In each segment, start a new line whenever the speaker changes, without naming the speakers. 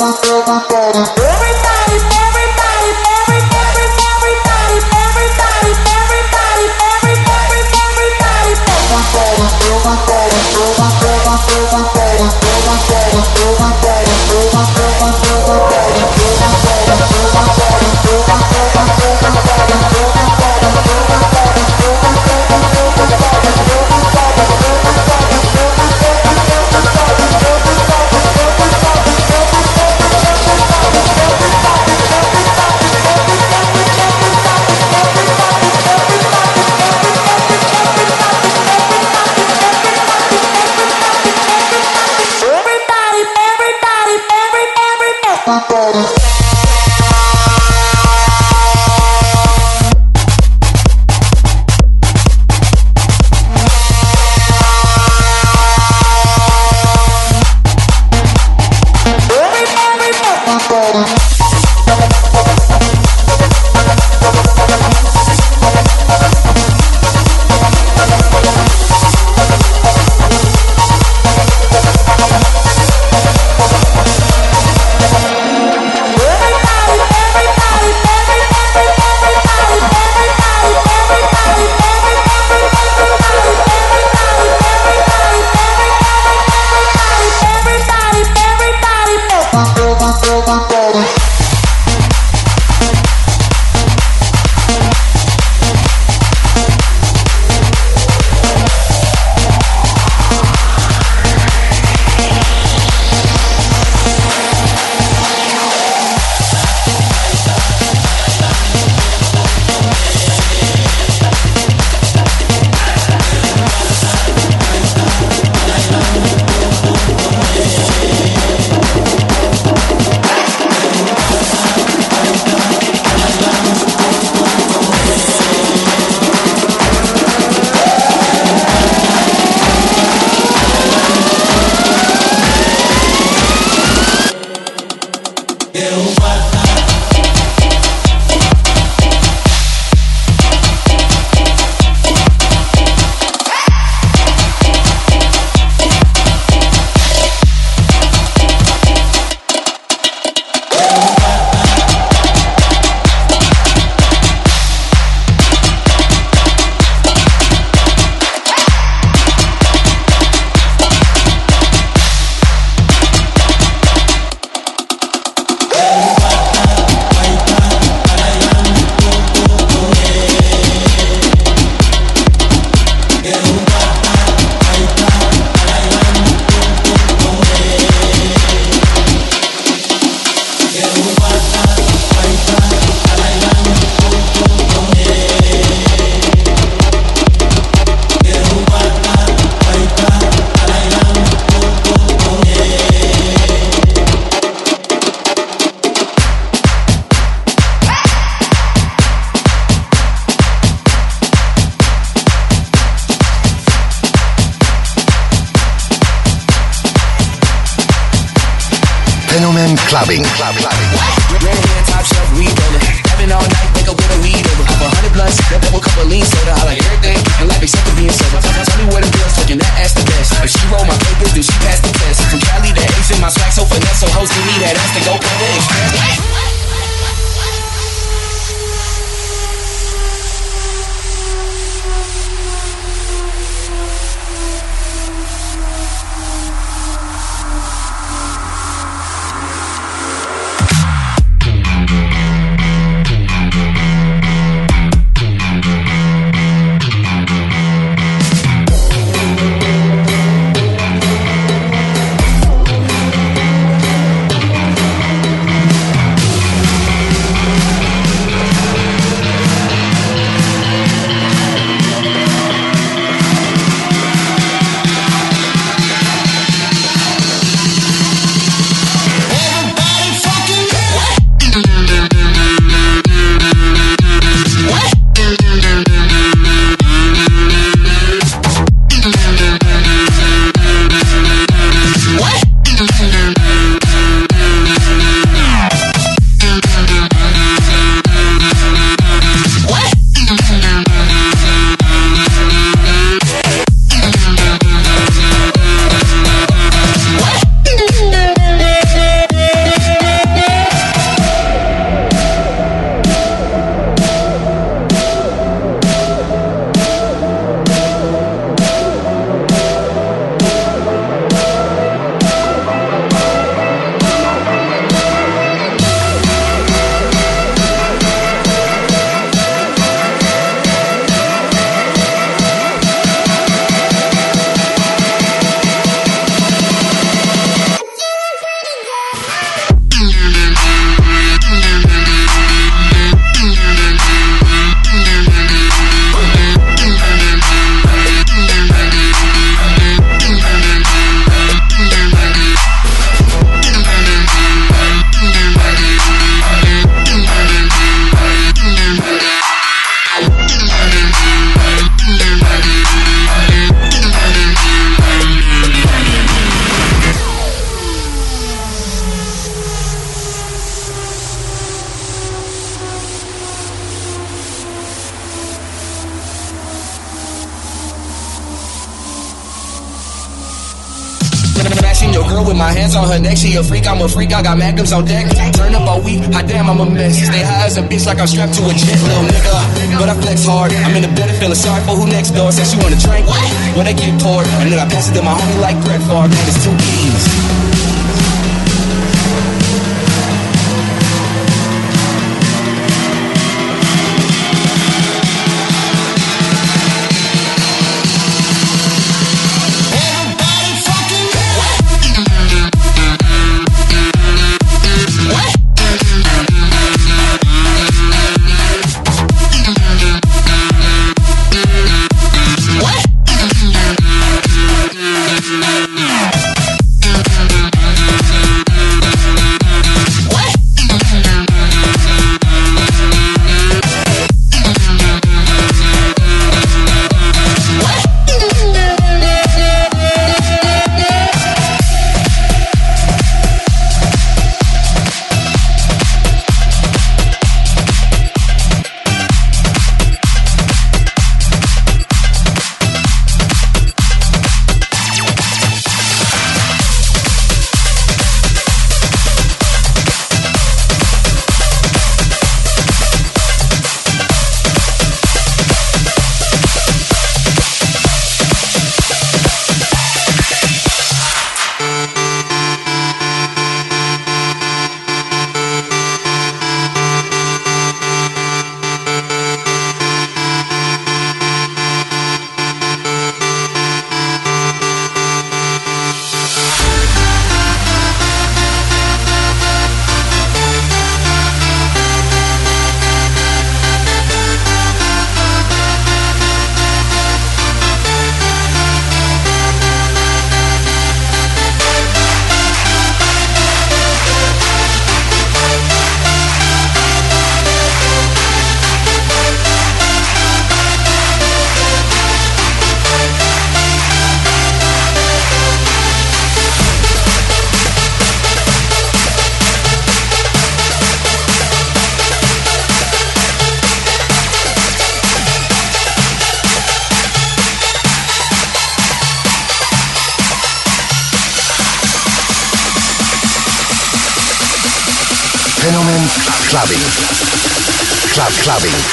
Música she a freak, I'm a freak, I got magnums on deck. Turn up all week, hot damn, I'm a mess. Stay high as a bitch like I'm strapped to a jet, little nigga. But I flex hard, I'm in the bed feeling sorry for who next door. Said she want a drink, when they get poured. And then I pass it to my homie like Brett Favre, man, it's two keys.
Clubbing.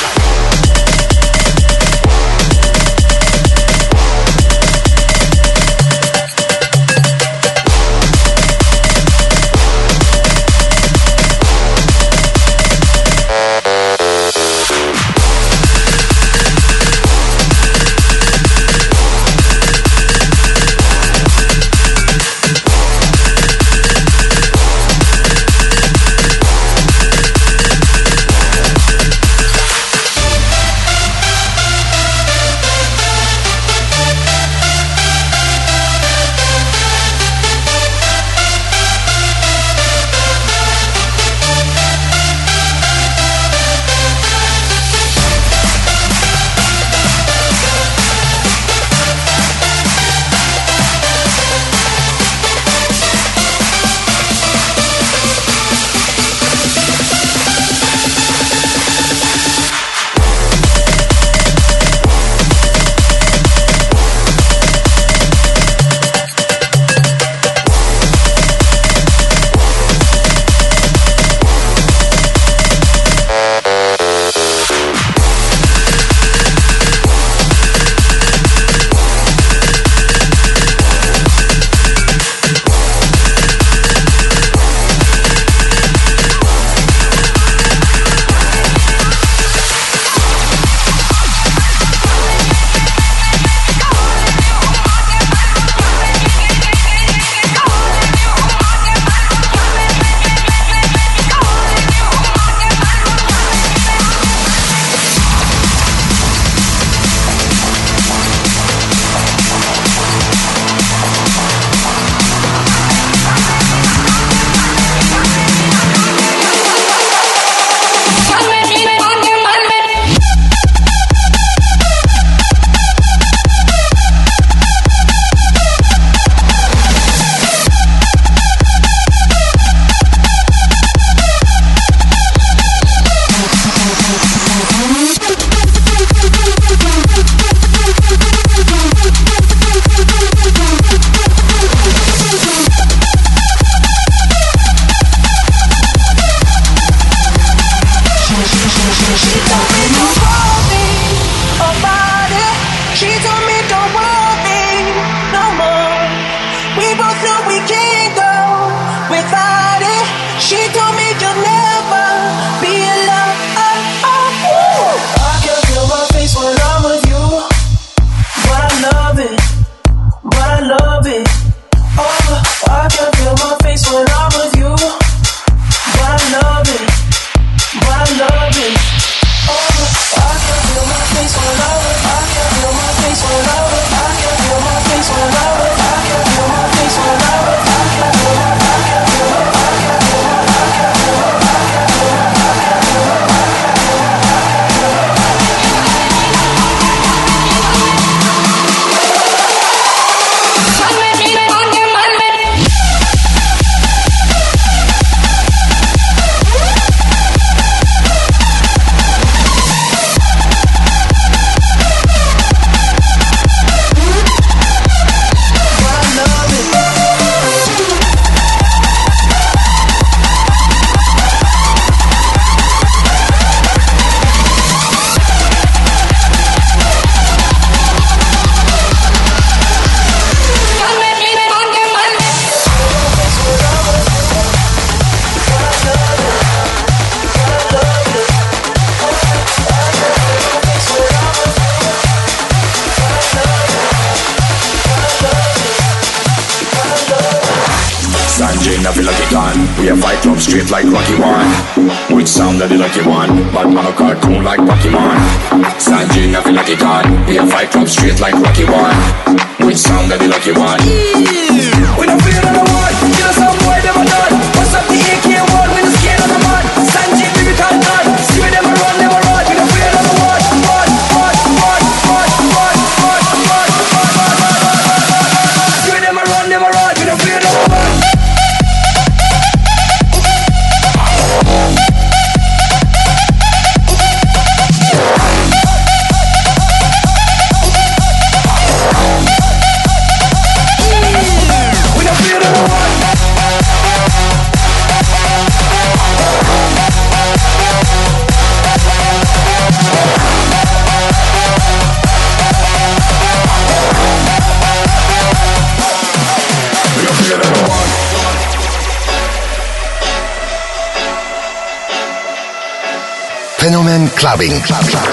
clubbing.
Club, club.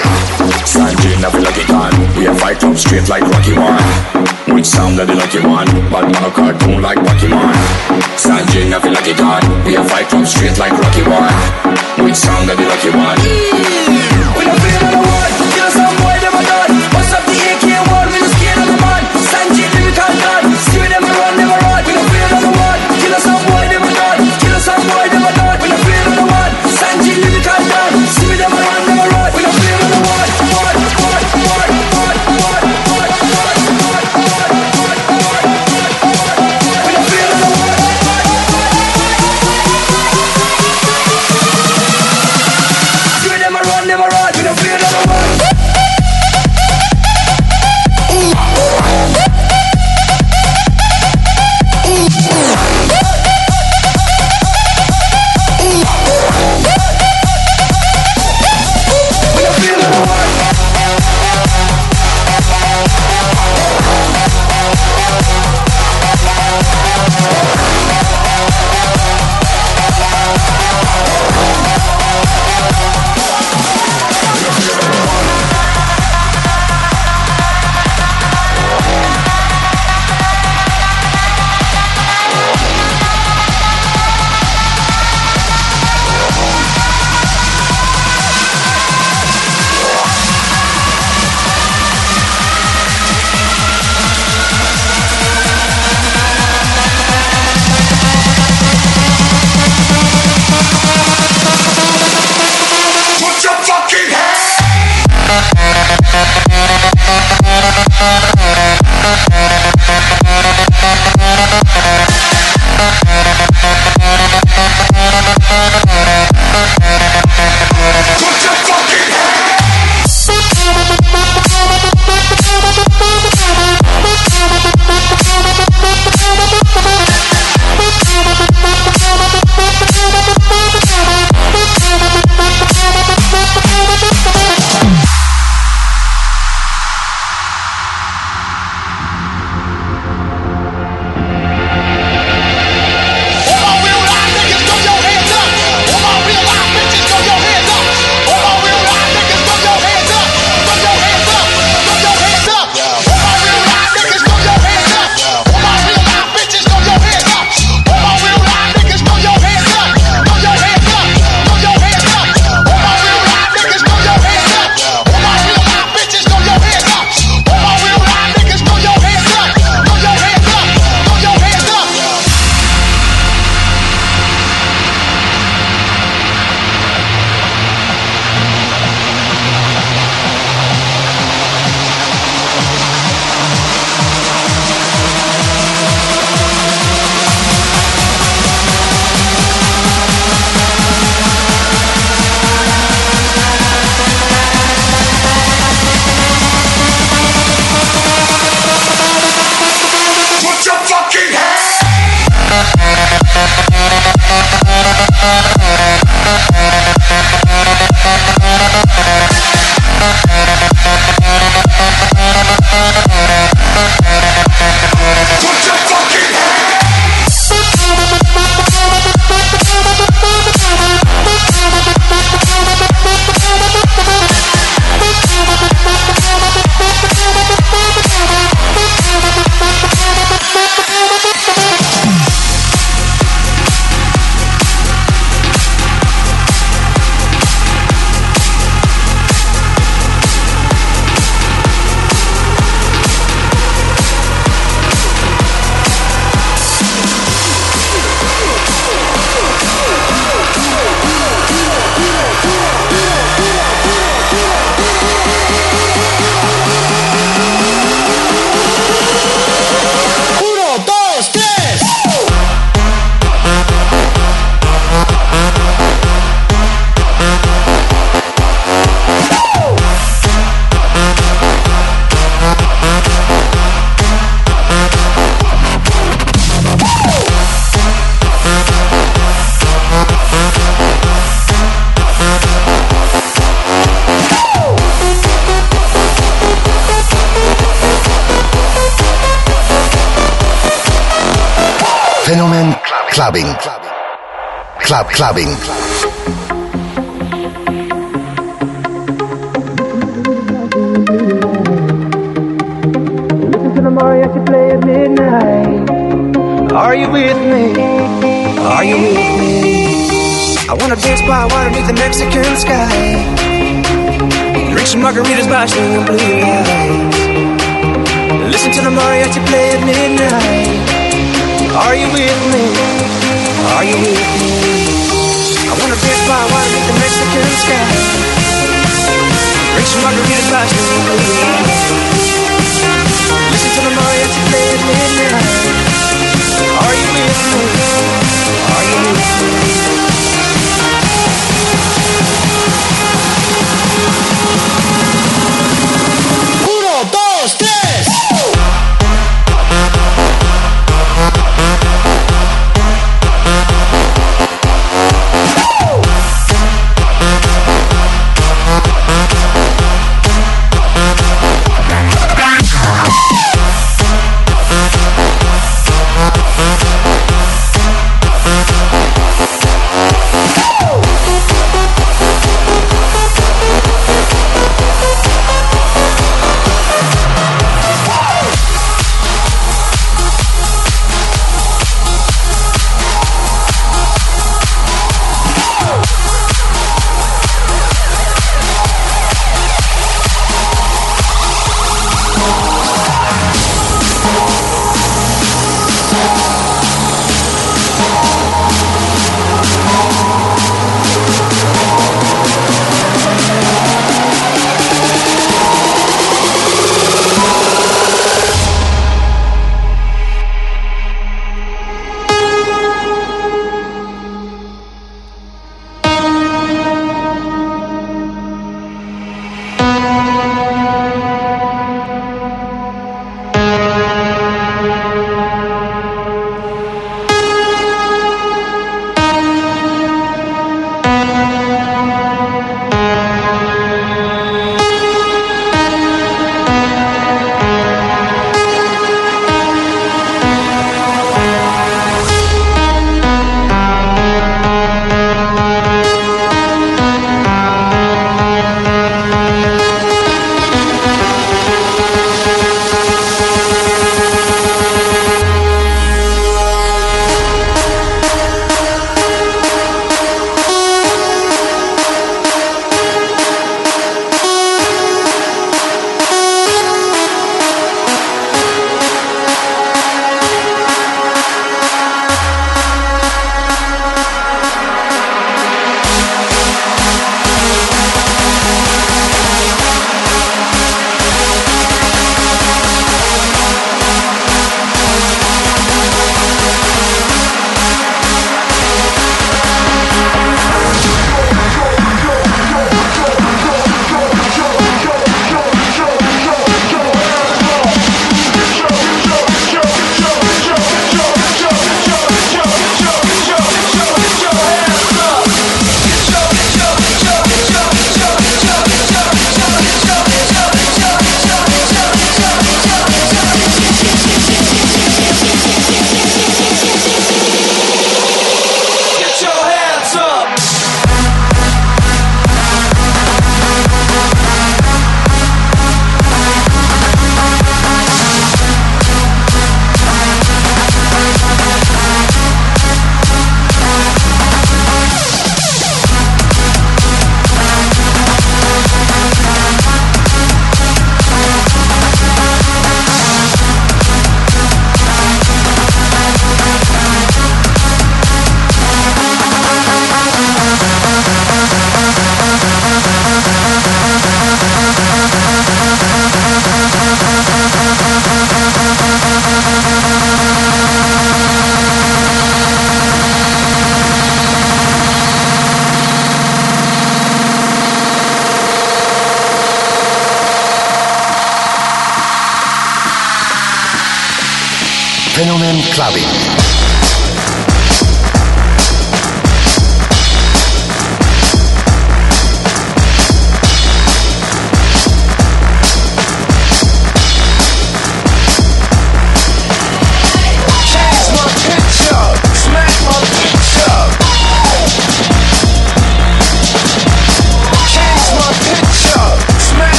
Sanjay never lucky can. We have fight from straight like Rocky One. Which sound like the lucky one, but on a cartoon like Pokemon. Sanjay never lucky gun. We have fight from straight like Rocky
clubbing. Club
clubbing. Listen to the
mariachi play at midnight. Are you with me? Are you with me? I wanna dance by water beneath the Mexican sky. Drink some margaritas by singing blue lights. Listen to the mariachi play at midnight. Are you with me? Are you with me? I wanna dance by water beneath the Mexican sky. Drink some margaritas by blue. Listen to the mariachi play at midnight. Are you with me? Are you with me?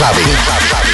clubbing.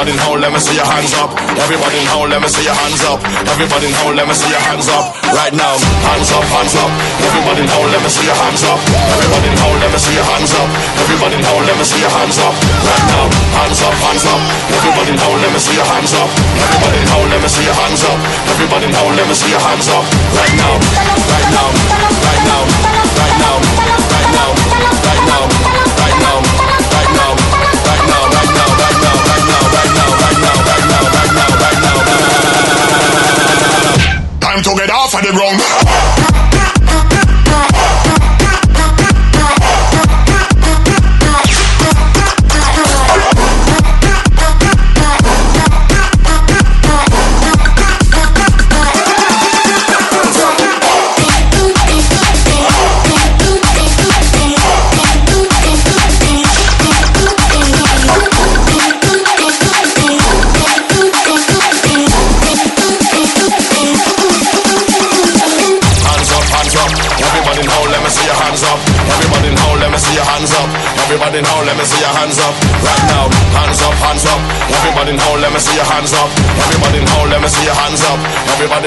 Everybody now, let me see your hands up. Everybody now, let me see your hands up. Everybody now, let me see your hands up. Right now, hands up, hands up. Everybody now, let me see your hands up. Everybody now, let me see your hands up. Everybody now, let me see your hands up. Right now, hands up, hands up. Everybody now, let me see your hands up. Everybody now, let me see your hands up. Everybody now, let me see your hands up. Right now, right now, right now, off of the ground.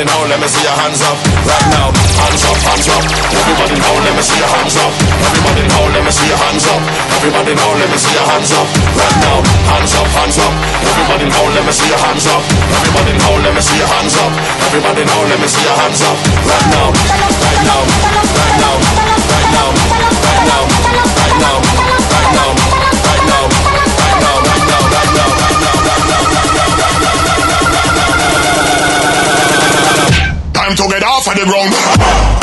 Everybody now, let me see your hands up. Right now, hands up, hands up. Everybody now, let me see your hands up. Everybody now, let me see your hands up. Everybody now, let me see your hands up. Right now, hands up, hands up. Everybody now, let me see your hands up. Everybody now, let me see your hands up. Everybody now, let me see your hands up. Right now, right now, right now, right now, right now, right now. Time to To get off of the ground.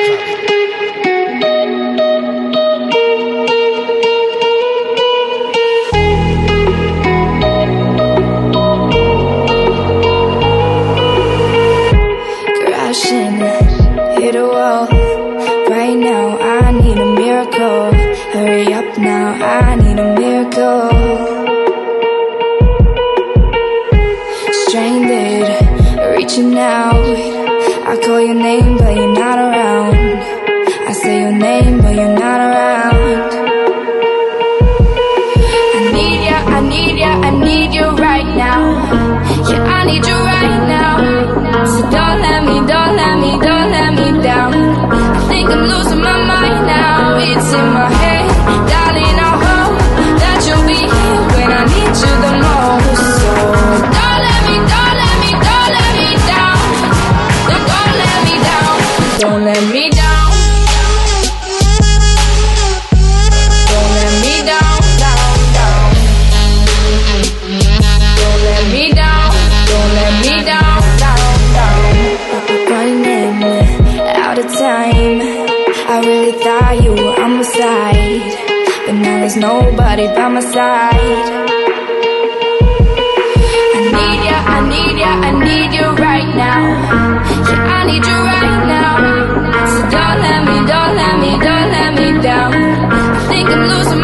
I'm losing